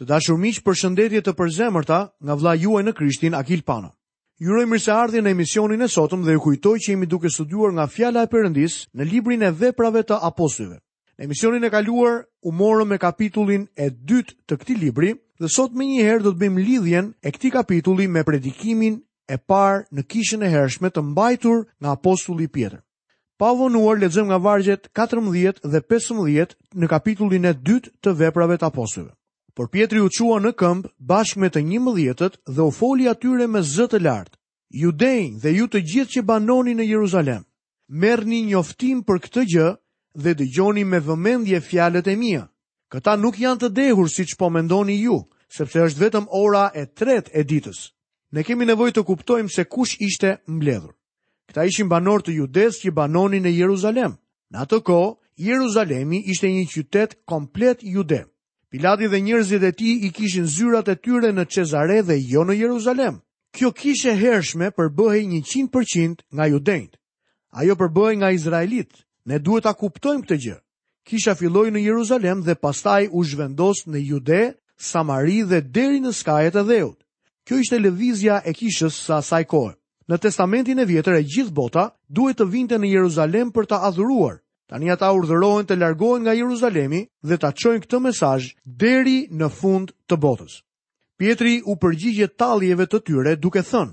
Të dashur miq, përshëndetje të përzemërta nga vëlla juaj në Krishtin Akil Pano. Ju uroj mirëseardhje në emisionin e sotëm dhe ju kujtoj që jemi duke studiuar nga fjala e Perëndisë në librin e Veprave të Apostujve. Në emisionin e kaluar u morëm me kapitullin e dytë të këtij libri dhe sot menjëherë do të bëjmë lidhjen e këtij kapitulli me predikimin e parë në kishën e hershme të mbajtur nga apostulli Pjetër. Pa u vonuar lexojmë nga vargjet 14 dhe 15 në kapitullin e dytë të veprave të apostujve. Por Pjetri u çua në këmbë bashkë me të njëmbëdhjetët dhe u foli atyre me zë të lartë. Judenj dhe ju të gjithë që banoni në Jeruzalem, merrni njoftim për këtë gjë dhe dëgjoni me vëmendje fjalët e mia. Këta nuk janë të dehur siç po mendoni ju, sepse është vetëm ora e tretë e ditës. Ne kemi nevojë të kuptojmë se kush ishte mbledhur. Këta ishin banorë të Judesë që banonin në Jeruzalem. Në atë kohë, Jeruzalemi ishte një qytet komplet jude. Pilati dhe njerëzit e tij i kishin zyrat e tyre në Cezare dhe jo në Jeruzalem. Kjo kishë e hershme përbëhej 100% nga judenjtë. Ajo përbëhej nga izraelitë. Ne duhet ta kuptojmë këtë gjë. Kisha filloi në Jeruzalem dhe pastaj u zhvendos në Jude, Samari dhe deri në skajet e dheut. Kjo ishte lëvizja e kishës së asaj kohe. Në Testamentin e Vjetër e gjithë bota duhet të vinte në Jeruzalem për të adhuruar. Tani ata urdhërohen të largohen nga Jeruzalemi dhe ta çojnë këtë mesazh deri në fund të botës. Pjetri u përgjigjet talljeve të tyre duke thënë,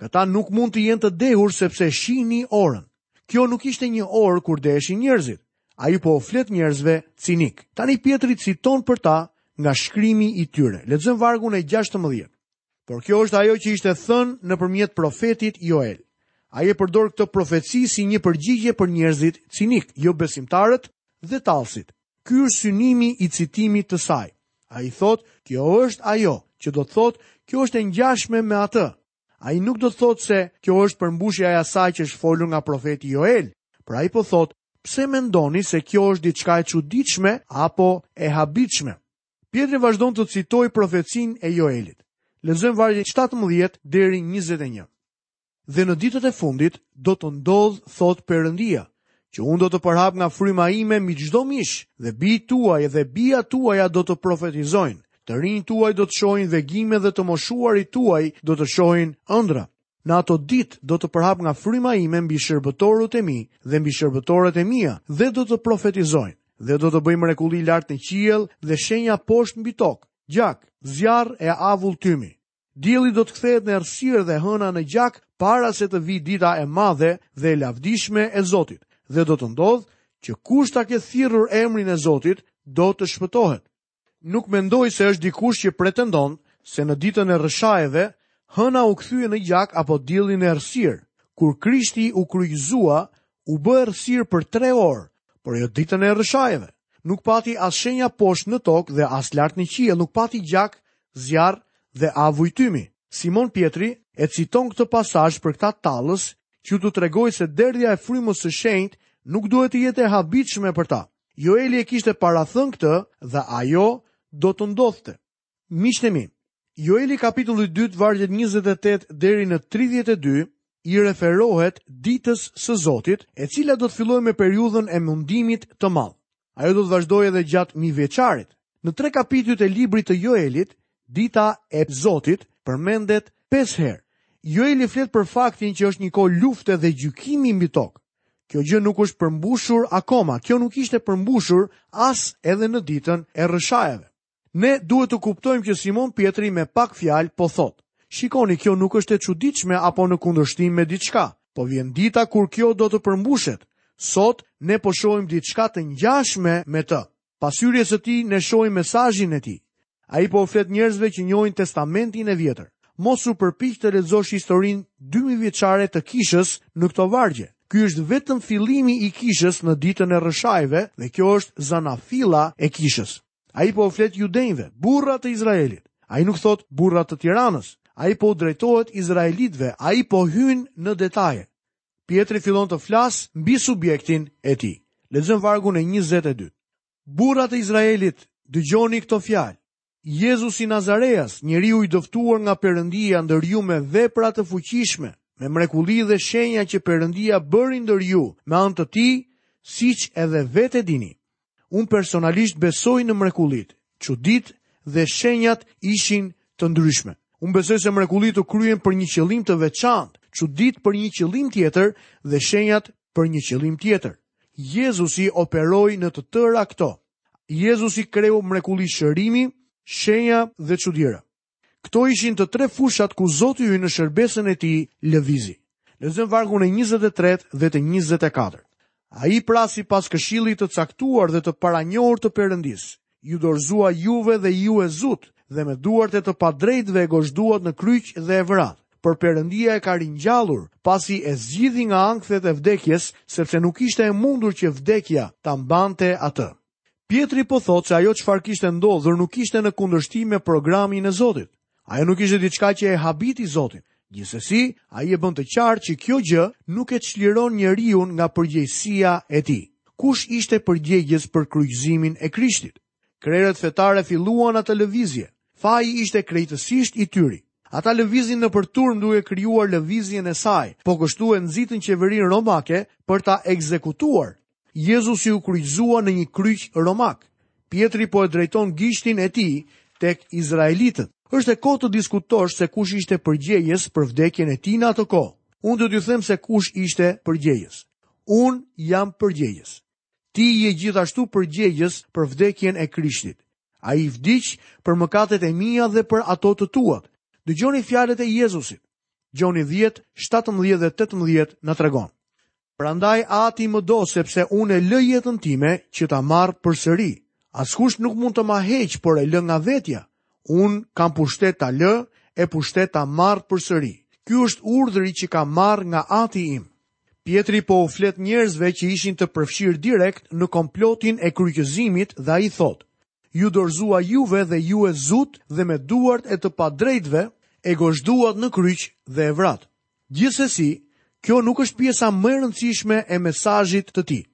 këta nuk mund të jenë të dehur sepse shihni orën. Kjo nuk ishte një orë kur deheshin njerëzit. Ai po u flet njerëzve cinikë. Tani Pjetri citon për ta nga shkrimi i tyre. Lexojmë vargun e 16. Por kjo është ajo që ishte thënë nëpërmjet profetit Joel. Ai e përdor këtë profeci si një përgjigje për njerëzit cinikë, jobesimtarët dhe tallësit. Ky është synimi i citimit të saj. Ai thotë, kjo është ajo, që do të thotë, kjo është e ngjashme me atë. Ai nuk do të thotë se kjo është përmbushja e asaj që është folur nga profeti Joel. Pra ai po thotë, pse mendoni se kjo është diçka e çuditshme apo e habitshme? Pjetri vazhdon të citojë profecinë e Joelit. Lexojmë vargjet 17 deri 21. Dhe në ditët e fundit do të ndodhë, thotë Perëndia, që unë do të përhap nga fryma ime mbi çdo mish, dhe bijtë tuaj dhe bijat tuaja do të profetizojnë. Të rinjtë tuaj do të shohin vegime dhe të moshuarit tuaj do të shohin ëndrra. Në ato ditë do të përhap nga fryma ime mbi shërbëtorët e mi dhe mbi shërbëtoret e mia dhe do të profetizojnë dhe do të bëj mrekulli lart në qiell dhe shenja poshtë mbi tokë, gjak, zjarr e avull tymi. Dielli do të kthehet në errësirë dhe hëna në gjak para se të vijë dita e madhe dhe e lavdishme e Zotit, dhe do të ndodhë që kush ta ketë thirrur emrin e Zotit do të shpëtohet. Nuk mendoj se është dikush që pretendon se në ditën e rrëshajeve hëna u kthye në gjak apo dielli në errësirë. Kur Krishti u kryqëzua, U bë errësirë për tre orë, por jo ditën e rrëshajeve. Nuk pati as shenja poshtë në tokë dhe as lart në qiell, nuk pati gjak, zjarr dhe avuj tymi. Simon Pjetri e citon këtë pasazh për këta tallës, që t'u tregojë se derdhja e frymës së shenjtë nuk duhet të jetë e habitshme për ta. Joeli e kishte parathënë këtë dhe ajo do të ndodhte. Miqtë mi, Joeli kapitulli 2 vargjet 28 deri në 32 i referohet ditës së Zotit, e cila do të fillojë me periudhën e mundimit të madh. Ajo do të vazhdojë edhe gjatë mijëvjeçarit. Në tre kapitujt e librit të Joelit, dita e Zotit përmendet pesë herë. Joeli flet për faktin që është një kohë lufte dhe gjykimi mbi tokë. Kjo gjë nuk është përmbushur akoma, kjo nuk ishte përmbushur as edhe në ditën e rrëshajeve. Ne duhet të kuptojmë që Simon Pjetri me pak fjalë po thotë, shikoni kjo nuk është e çuditshme apo në kundërshtim me diçka, po vjen dita kur kjo do të përmbushet. Sot ne po shohim diçka të ngjashme me të. Pas hyrjes së tij ne shohim mesazhin e tij. Ai po u flet njerëzve që njohin Testamentin e Vjetër. Mos u përpiq të lexosh historinë 2000 vjeçare të kishës në këto vargje. Ky është vetëm fillimi i kishës në ditën e rrëshajeve dhe kjo është zanafilla e kishës. Ai po u flet judenjve, burra të Izraelit. Ai nuk thotë burra të Tiranës. Ai po u drejtohet izraelitëve, ai po hyn në detaje. Pjetri fillon të flasë mbi subjektin e tij. Lexojmë vargun e 22. Burra të Izraelit, dëgjoni këto fjalë. Jezusi Nazareas, njeriu i dëftuar nga Perëndia ndër ju me vepra të fuqishme, me mrekulli dhe shenja që Perëndia bëri ndër ju, me anë të tij, siç edhe vetë e dini. Unë personalisht besoj në mrekullitë, çuditë dhe shenjat ishin të ndryshme. Unë besoj se mrekullitë u kryen për një qëllim të veçantë, çuditë për një qëllim tjetër dhe shenjat për një qëllim tjetër. Jezusi operoi në të tëra këto. Jezusi kreu mrekulli shërimi, shenja dhe çudira. Këto ishin të tre fushat ku Zoti ynë në shërbesën e tij lëvizi. Lexojmë vargun e 23 dhe të 24. Ai pra sipas këshillit të caktuar dhe të paranjohur të Perëndisë, iu dorëzua juve dhe ju e zutë dhe me duart e të padrejtëve e gozhduat në kryq dhe e vratë. Por Perëndia e ka ringjallur, pasi e zgjidhi nga ankthet e vdekjes, sepse nuk ishte e mundur që vdekja ta mbante atë. Pjetri po thotë se ajo çfarë kishte ndodhur nuk ishte në kundërshtim me programin e Zotit. Ajo nuk ishte diçka që e habiti Zotin. Gjithsesi, ai e bën të qartë që kjo gjë nuk e çliron njeriun nga përgjegjësia e tij. Kush ishte përgjegjës për kryqëzimin e Krishtit? Krerët fetare filluan atë lëvizje. Faji ishte krejtësisht i tyre. Ata lëvizin nëpër turmë duke krijuar lëvizjen e saj, po kështu e nxitën qeverinë romake për ta ekzekutuar. Jezusi u kryqëzua në një kryq romak. Pjetri po e drejton gishtin e tij tek izraelitët. Është e kotë të diskutosh se kush ishte përgjegjës për vdekjen e tij në atë kohë. Unë do t'ju them se kush ishte përgjegjës. Unë jam përgjegjës. Ti je gjithashtu përgjegjës për vdekjen e Krishtit. Ai vdiq për mëkatet e mia dhe për ato të tuat. Dëgjoni fjalët e Jezusit. Gjoni 10, 17 dhe 18 na tregon. Prandaj ati më do sepse unë e lë jetën time që ta marr përsëri. Askush nuk mund të ma heqë, por e lë nga vetja. Unë kam pushtet ta lë e pushtet ta marr përsëri. Ky është urdhri që kam marrë nga Ati im. Pjetri po u flet njerëzve që ishin të përfshirë direkt në komplotin e kryqëzimit dhe ai thotë, iu dorëzua juve dhe ju e zutë dhe me duart e të padrejtëve e gozhduat në kryq dhe e vratë. Gjithsesi, kjo nuk është pjesa më e rëndësishme e mesazhit të tij.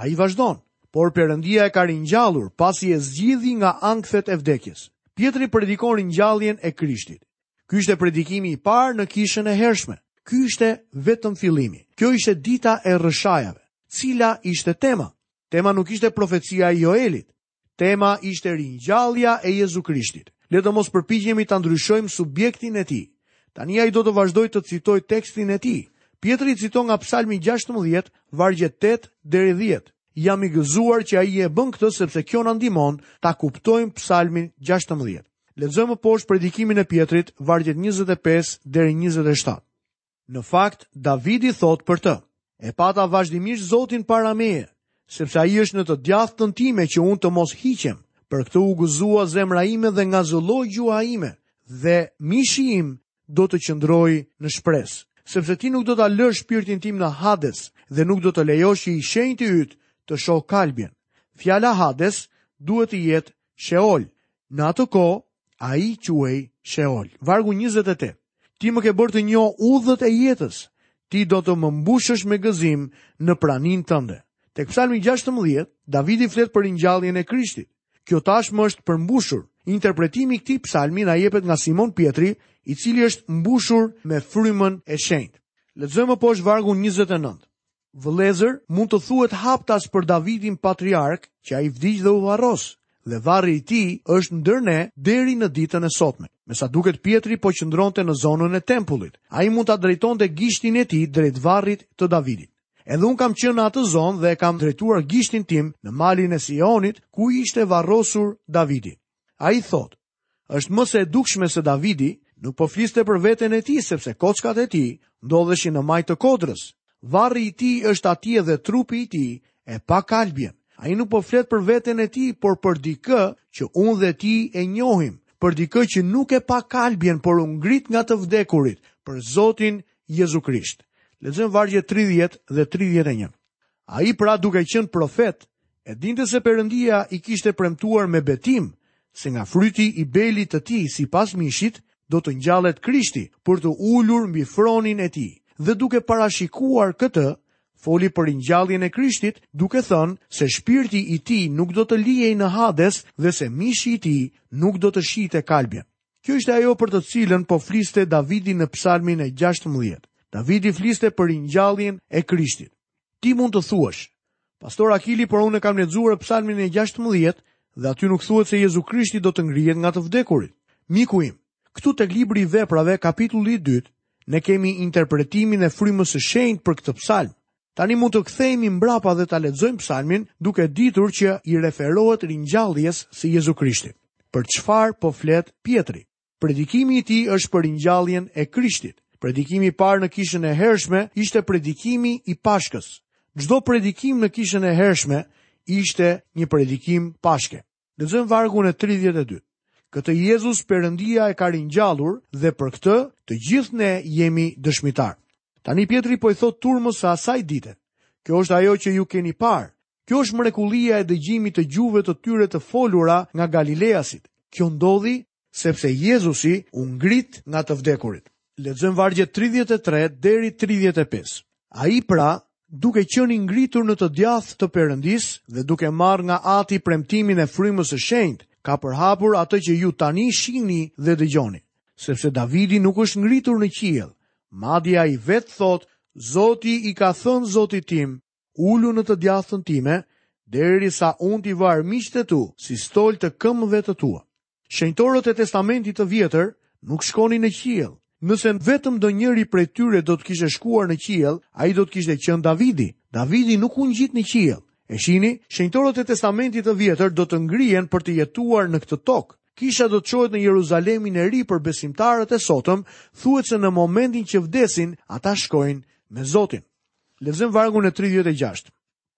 Ai vazhdon, por Perëndia e ka ringjallur pasi e zgjidhi nga ankthet e vdekjes. Pjetri predikon ringjalljen e Krishtit. Ky ishte predikimi i parë në kishën e hershme. Ky ishte vetëm fillimi. Kjo ishte dita e rrëshajave. Cila ishte tema? Tema nuk ishte profecia e Joelit. Tema ishte ringjallja e Jezu Krishtit. Le të mos përpiqemi ta ndryshojmë subjektin e tij. Tani ai do të vazhdojë të citojë tekstin e tij. Pjetri citon nga Psalmi 16, vargjet 8 deri 10. Jam i gëzuar që ai e bën këtë sepse kjo na ndihmon ta kuptojmë Psalmin 16. Lexojmë poshtë predikimin e Pjetrit, vargjet 25 deri 27. Në fakt, Davidi thotë për të, e pata vazhdimisht Zotin para meje, sepse ai është në të djathtën time që unë të mos hiqem, për këtë u gëzua zemra ime dhe ngazëlloi gjuha ime, dhe mishi im do të qëndrojë në shpresë, sepse ti nuk do ta lësh shpirtin tim në hades dhe nuk do të lejosh që i shenjti yt të shohë kalbjen. Fjala hades duhet të jetë Sheol. Në atë kohë, ai quhej Sheol. Vargu 28. Ti më ke bërë të njoh udhët e jetës, ti do të më mbushësh me gëzim në praninë tënde. Tek psalmi 16, Davidi flet për ringjalljen e Krishtit. Kjo tashmë është përmbushur. Interpretimi i këtij psalmi na jepet nga Simon Pjetri, i cili është mbushur me frymën e shenjtë. Lexojmë poshtë vargun 29. Vëllezër, mund të thuhet haptas për Davidin patriark që ai vdiq dhe u varros, dhe varri i tij është ndër ne deri në ditën e sotme. Me sa duket Pjetri po qëndronte në zonën e tempullit. Ai mund ta drejtonte gishtin e tij drejt varrit të Davidit. Edhe unë kam qenë në atë zonë dhe e kam drejtuar gishtin tim në malin e Sionit ku ishte varrosur Davidi. Ai thotë: Është më se e dukshme se Davidi nuk po fliste për veten e tij sepse kockat e tij ndodheshin në majë të kodrës. Varri i tij është atje dhe trupi i tij e pa kalbjen. Ai nuk po flet për veten e tij, por për dikë që unë dhe ti e njohim, për dikë që nuk e pa kalbjen, por u ngrit nga të vdekurit, për Zotin Jezu Krisht. Lexojmë vargjet 30 dhe 31. Ai pra duke qenë profet, e dinte se Perëndia i kishte premtuar me betim se nga fryti i belit të tij sipas mishit do të ngjallet Krishti për t'u ulur mbi fronin e tij. Dhe duke parashikuar këtë, foli për ringjalljen e Krishtit, duke thënë se shpirti i tij nuk do të lihej në Hades dhe se mishi i tij nuk do të shihte kalbjen. Kjo ishte ajo për të cilën po fliste Davidi në Psalmin e 16. Davidi fliste për ringjalljen e Krishtit. Ti mund të thuash, Pastor Akili, por unë e kam lexuar Psalmin e 16 dhe aty nuk thuhet se Jezu Krishti do të ngrihet nga të vdekurit. Miku im, këtu tek libri i Veprave, kapitulli i dytë, ne kemi interpretimin e frymës së shenjtë për këtë psalm. Tani mund të kthehemi mbrapa dhe ta lexojmë psalmin duke ditur që i referohet ringjalljes së Jezu Krishtit. Për çfarë po flet Pjetri? Predikimi i tij është për ringjalljen e Krishtit. Predikimi i parë në kishën e hershme ishte predikimi i Pashkës. Çdo predikim në kishën e hershme ishte një predikim Pashke. Lexojmë vargun e 32. Këtë Jezus Perëndia e ka ringjallur dhe për këtë të gjithë ne jemi dëshmitarë. Tani Pjetri po i thotë turmës së asaj dite. Kjo është ajo që ju keni parë. Kjo është mrekullia e dëgjimit të gjuhëve të tyre të folura nga Galileasit. Kjo ndodhi Sepse Jezusi u ngrit nga të vdekurit. Lexojmë vargjet 33 deri 35. Ai pra, duke qenë i ngritur në të djathtë të Perëndisë dhe duke marrë nga Ati premtimin e frymës së shenjtë, ka përhapur atë që ju tani shihni dhe dëgjoni. Sepse Davidi nuk është ngritur në qiell, madje ai vetë thotë, Zoti i ka thënë Zotit tim, Ulu në të djathtën time, derisa unë t'i vë armiqtë e tu, si stol të këmbëve të tua. Shenjtorët e testamentit të vjetër nuk shkonin në qiell. Nëse vetëm ndonjëri prej tyre do të kishte shkuar në qiell, ai do të kishte qenë Davidi. Davidi nuk u ngjit në qiell. E shihni, shenjtorët e testamentit të vjetër do të ngrihen për të jetuar në këtë tokë. Kisha do të çohet në Jeruzalemin e ri. Për besimtarët e sotëm, thuhet se në momentin që vdesin, ata shkojnë me Zotin. Lexojmë vargun e 36.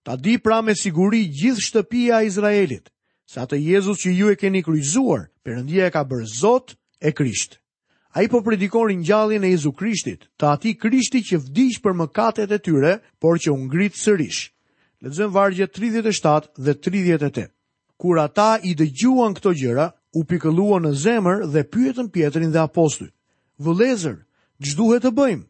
Ta di pra me siguri gjithë shtëpia e Izraelit, se atë Jezus që ju e keni kryqëzuar, Perëndia e ka bërë Zot e Krisht. Ai po predikon ringjalljen e Jezu Krishtit, të atij Krishti që vdiq për mëkatet e tyre, por që u ngrit sërish. Lexojmë vargjet 37 dhe 38. Kur ata i dëgjuan këto gjëra, u pikëlluan në zemër dhe pyetën Pjetrin dhe apostujt, Vëllezër, ç'duhet të bëjmë?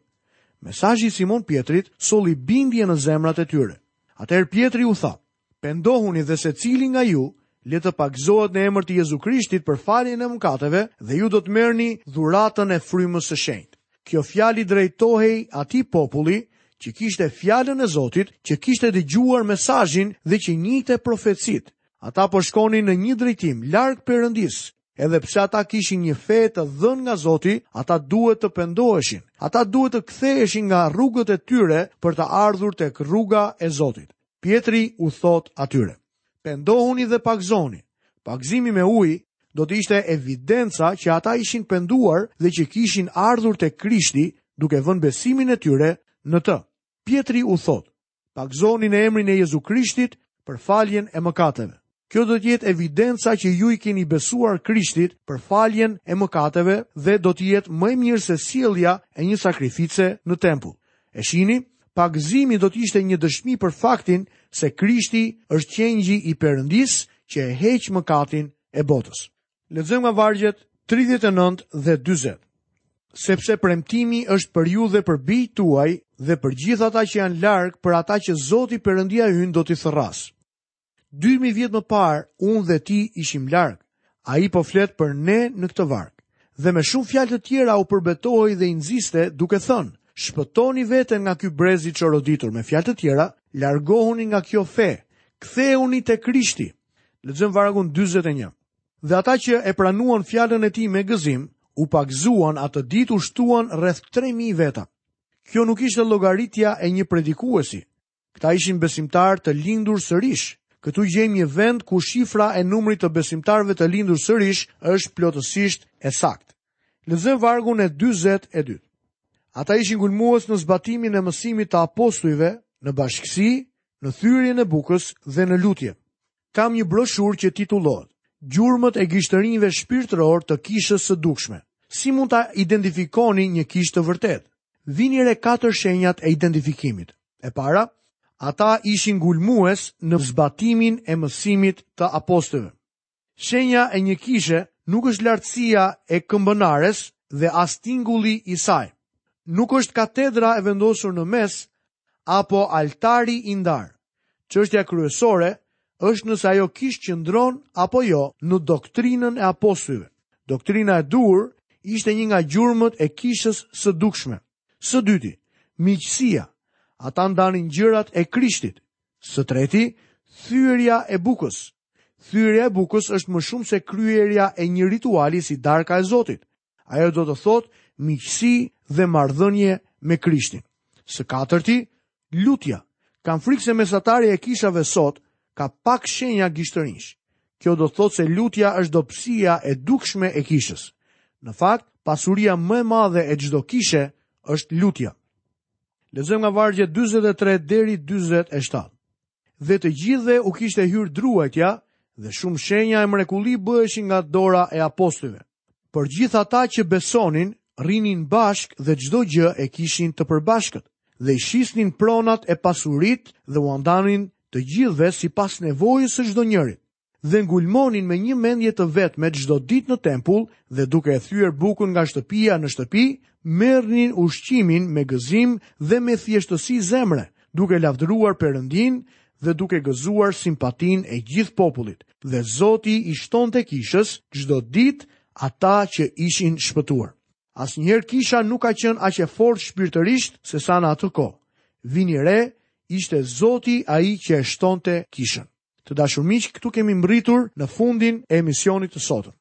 Mesazhi i Simon Pjetrit solli bindje në zemrat e tyre. Atëherë Pjetri u tha, Pendohuni dhe secili nga ju le të pagëzohet në emër të Jezu Krishtit për faljen e mëkateve dhe ju do të merrni dhuratën e frymës së shenjtë. Kjo fjalë i drejtohej atij populli që kishte fjalën e Zotit, që kishte dëgjuar mesazhin dhe që njihte profecitë. Ata po shkonin në një drejtim larg Perëndisë. Edhe pse ata kishin një fe të dhënë nga Zoti, ata duhet të pendoheshin. Ata duhet të ktheheshin nga rrugët e tyre për të ardhur tek rruga e Zotit. Pjetri u thotë atyre: Pendohuni dhe pagëzohuni. Pagëzimi me ujë do të ishte evidenca që ata ishin penduar dhe që kishin ardhur te Krishti duke vënë besimin e tyre në të. Pjetri u thotë, pagëzohuni në emrin e Jezu Krishtit për faljen e mëkateve. Kjo do të jetë evidenca që ju i keni besuar Krishtit për faljen e mëkateve dhe do të jetë më e mirë se sjellja e një sakrifice në tempull. E shini, pagëzimi do të ishte një dëshmi për faktin se Krishti është qengji i Perëndisë që e heq mëkatin e botës. Lexojmë nga vargjet 39 dhe 40. Sepse premtimi është për ju dhe për bijtë tuaj dhe për gjithë ata që janë larg, për ata që Zoti Perëndia ynë do t'i thërrasë. 2000 vjet më parë unë dhe ti ishim larg. Ai po flet për ne në këtë varg. Dhe me shumë fjalë të tjera u përbetohej dhe i nxiste duke thënë: Shpëtoni veten nga ky brez i çoroditur. Me fjalë të tjera, largohuni nga kjo fe. Kthehuni te Krishti. Lexojmë vargun 41. Dhe ata që e pranuan fjalën e tij me gëzim, u pagëzuan atë ditë u shtuan rreth 3000 veta. Kjo nuk ishte llogaritja e një predikuesi, Këta ishin besimtarë të lindur sërish. Këtu gjejmë një vend ku shifra e numrit të besimtarëve të lindur sërish është plotësisht e saktë. Lexojmë vargun e 42. Ata ishin ngulmues në zbatimin e mësimit të apostujve, në bashkësi, në thyerjen e bukës dhe në lutje. kam një broshurë që titullohet Gjurmët e gishtërinjve shpirtëror të kishës së dukshme. Si mund ta identifikoni një kishë të vërtetë? Vini re katër shenjat e identifikimit. E para, ata ishin ngulmues në zbatimin e mësimit të apostujve. Shenja e një kishe nuk është lartësia e kambanares dhe as tingulli i saj. Nuk është katedra e vendosur në mes apo altari i ndarë. Çështja kryesore është nëse ajo kishë qëndron apo jo në doktrinën e apostujve. Doktrina e duhur ishte një nga gjurmët e kishës së dukshme. Së dyti, miqësia. Ata ndanin gjërat e Krishtit. Së treti, thyerja e bukës. Thyerja e bukës është më shumë se kryerja e një rituali si darka e Zotit. Ajo do të thotë miqësi dhe marrëdhënie me Krishtin. Së katërti, lutja. Kam frikë se mesatarja e kishave sot ka pak shenja gishtërinjsh. Kjo do të thotë se lutja është dobësia e dukshme e kishës. Në fakt, pasuria më e madhe e çdo kishe është lutja. Lexojmë nga vargjet 43 deri 47. Dhe të gjithëve u kishte hyrë druajtja dhe shumë shenja e mrekulli bëheshin nga dora e apostujve. Por gjithë ata që besonin, rrinin bashkë dhe çdo gjë e kishin të përbashkët dhe i shisnin pronat e pasuritë dhe ua ndanin të gjithëve sipas nevojës së çdo njërit dhe ngulmonin me një mendje të vetme çdo ditë në tempull dhe duke e thyer bukën nga shtëpia në shtëpi, merrnin ushqimin me gëzim dhe me thjeshtësi zemre, duke lavdëruar Perëndinë dhe duke gëzuar simpatinë e gjithë popullit, dhe Zoti i shtonte kishës çdo ditë ata që ishin shpëtuar. Asnjëherë kisha nuk ka qenë aq e fortë shpirtërisht sesa në atë kohë. Vini re, ishte Zoti ai që e shtonte kishën. Të dashur miq, këtu kemi mbërritur në fundin e emisionit të sotëm.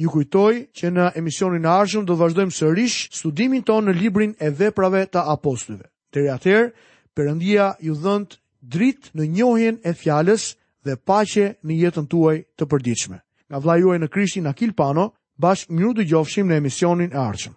Ju kujtoj që në emisionin e ardhshëm do të vazhdojmë sërish studimin tonë në librin e Veprave të Apostujve. Deri atëherë, Perëndia ju dhëntë dritë në njohjen e fjalës dhe paqe në jetën tuaj të përditshme. Nga vëllai juaj në Krishtin Akil Pano, bashkë mirudëgjofshim në emisionin e ardhshëm.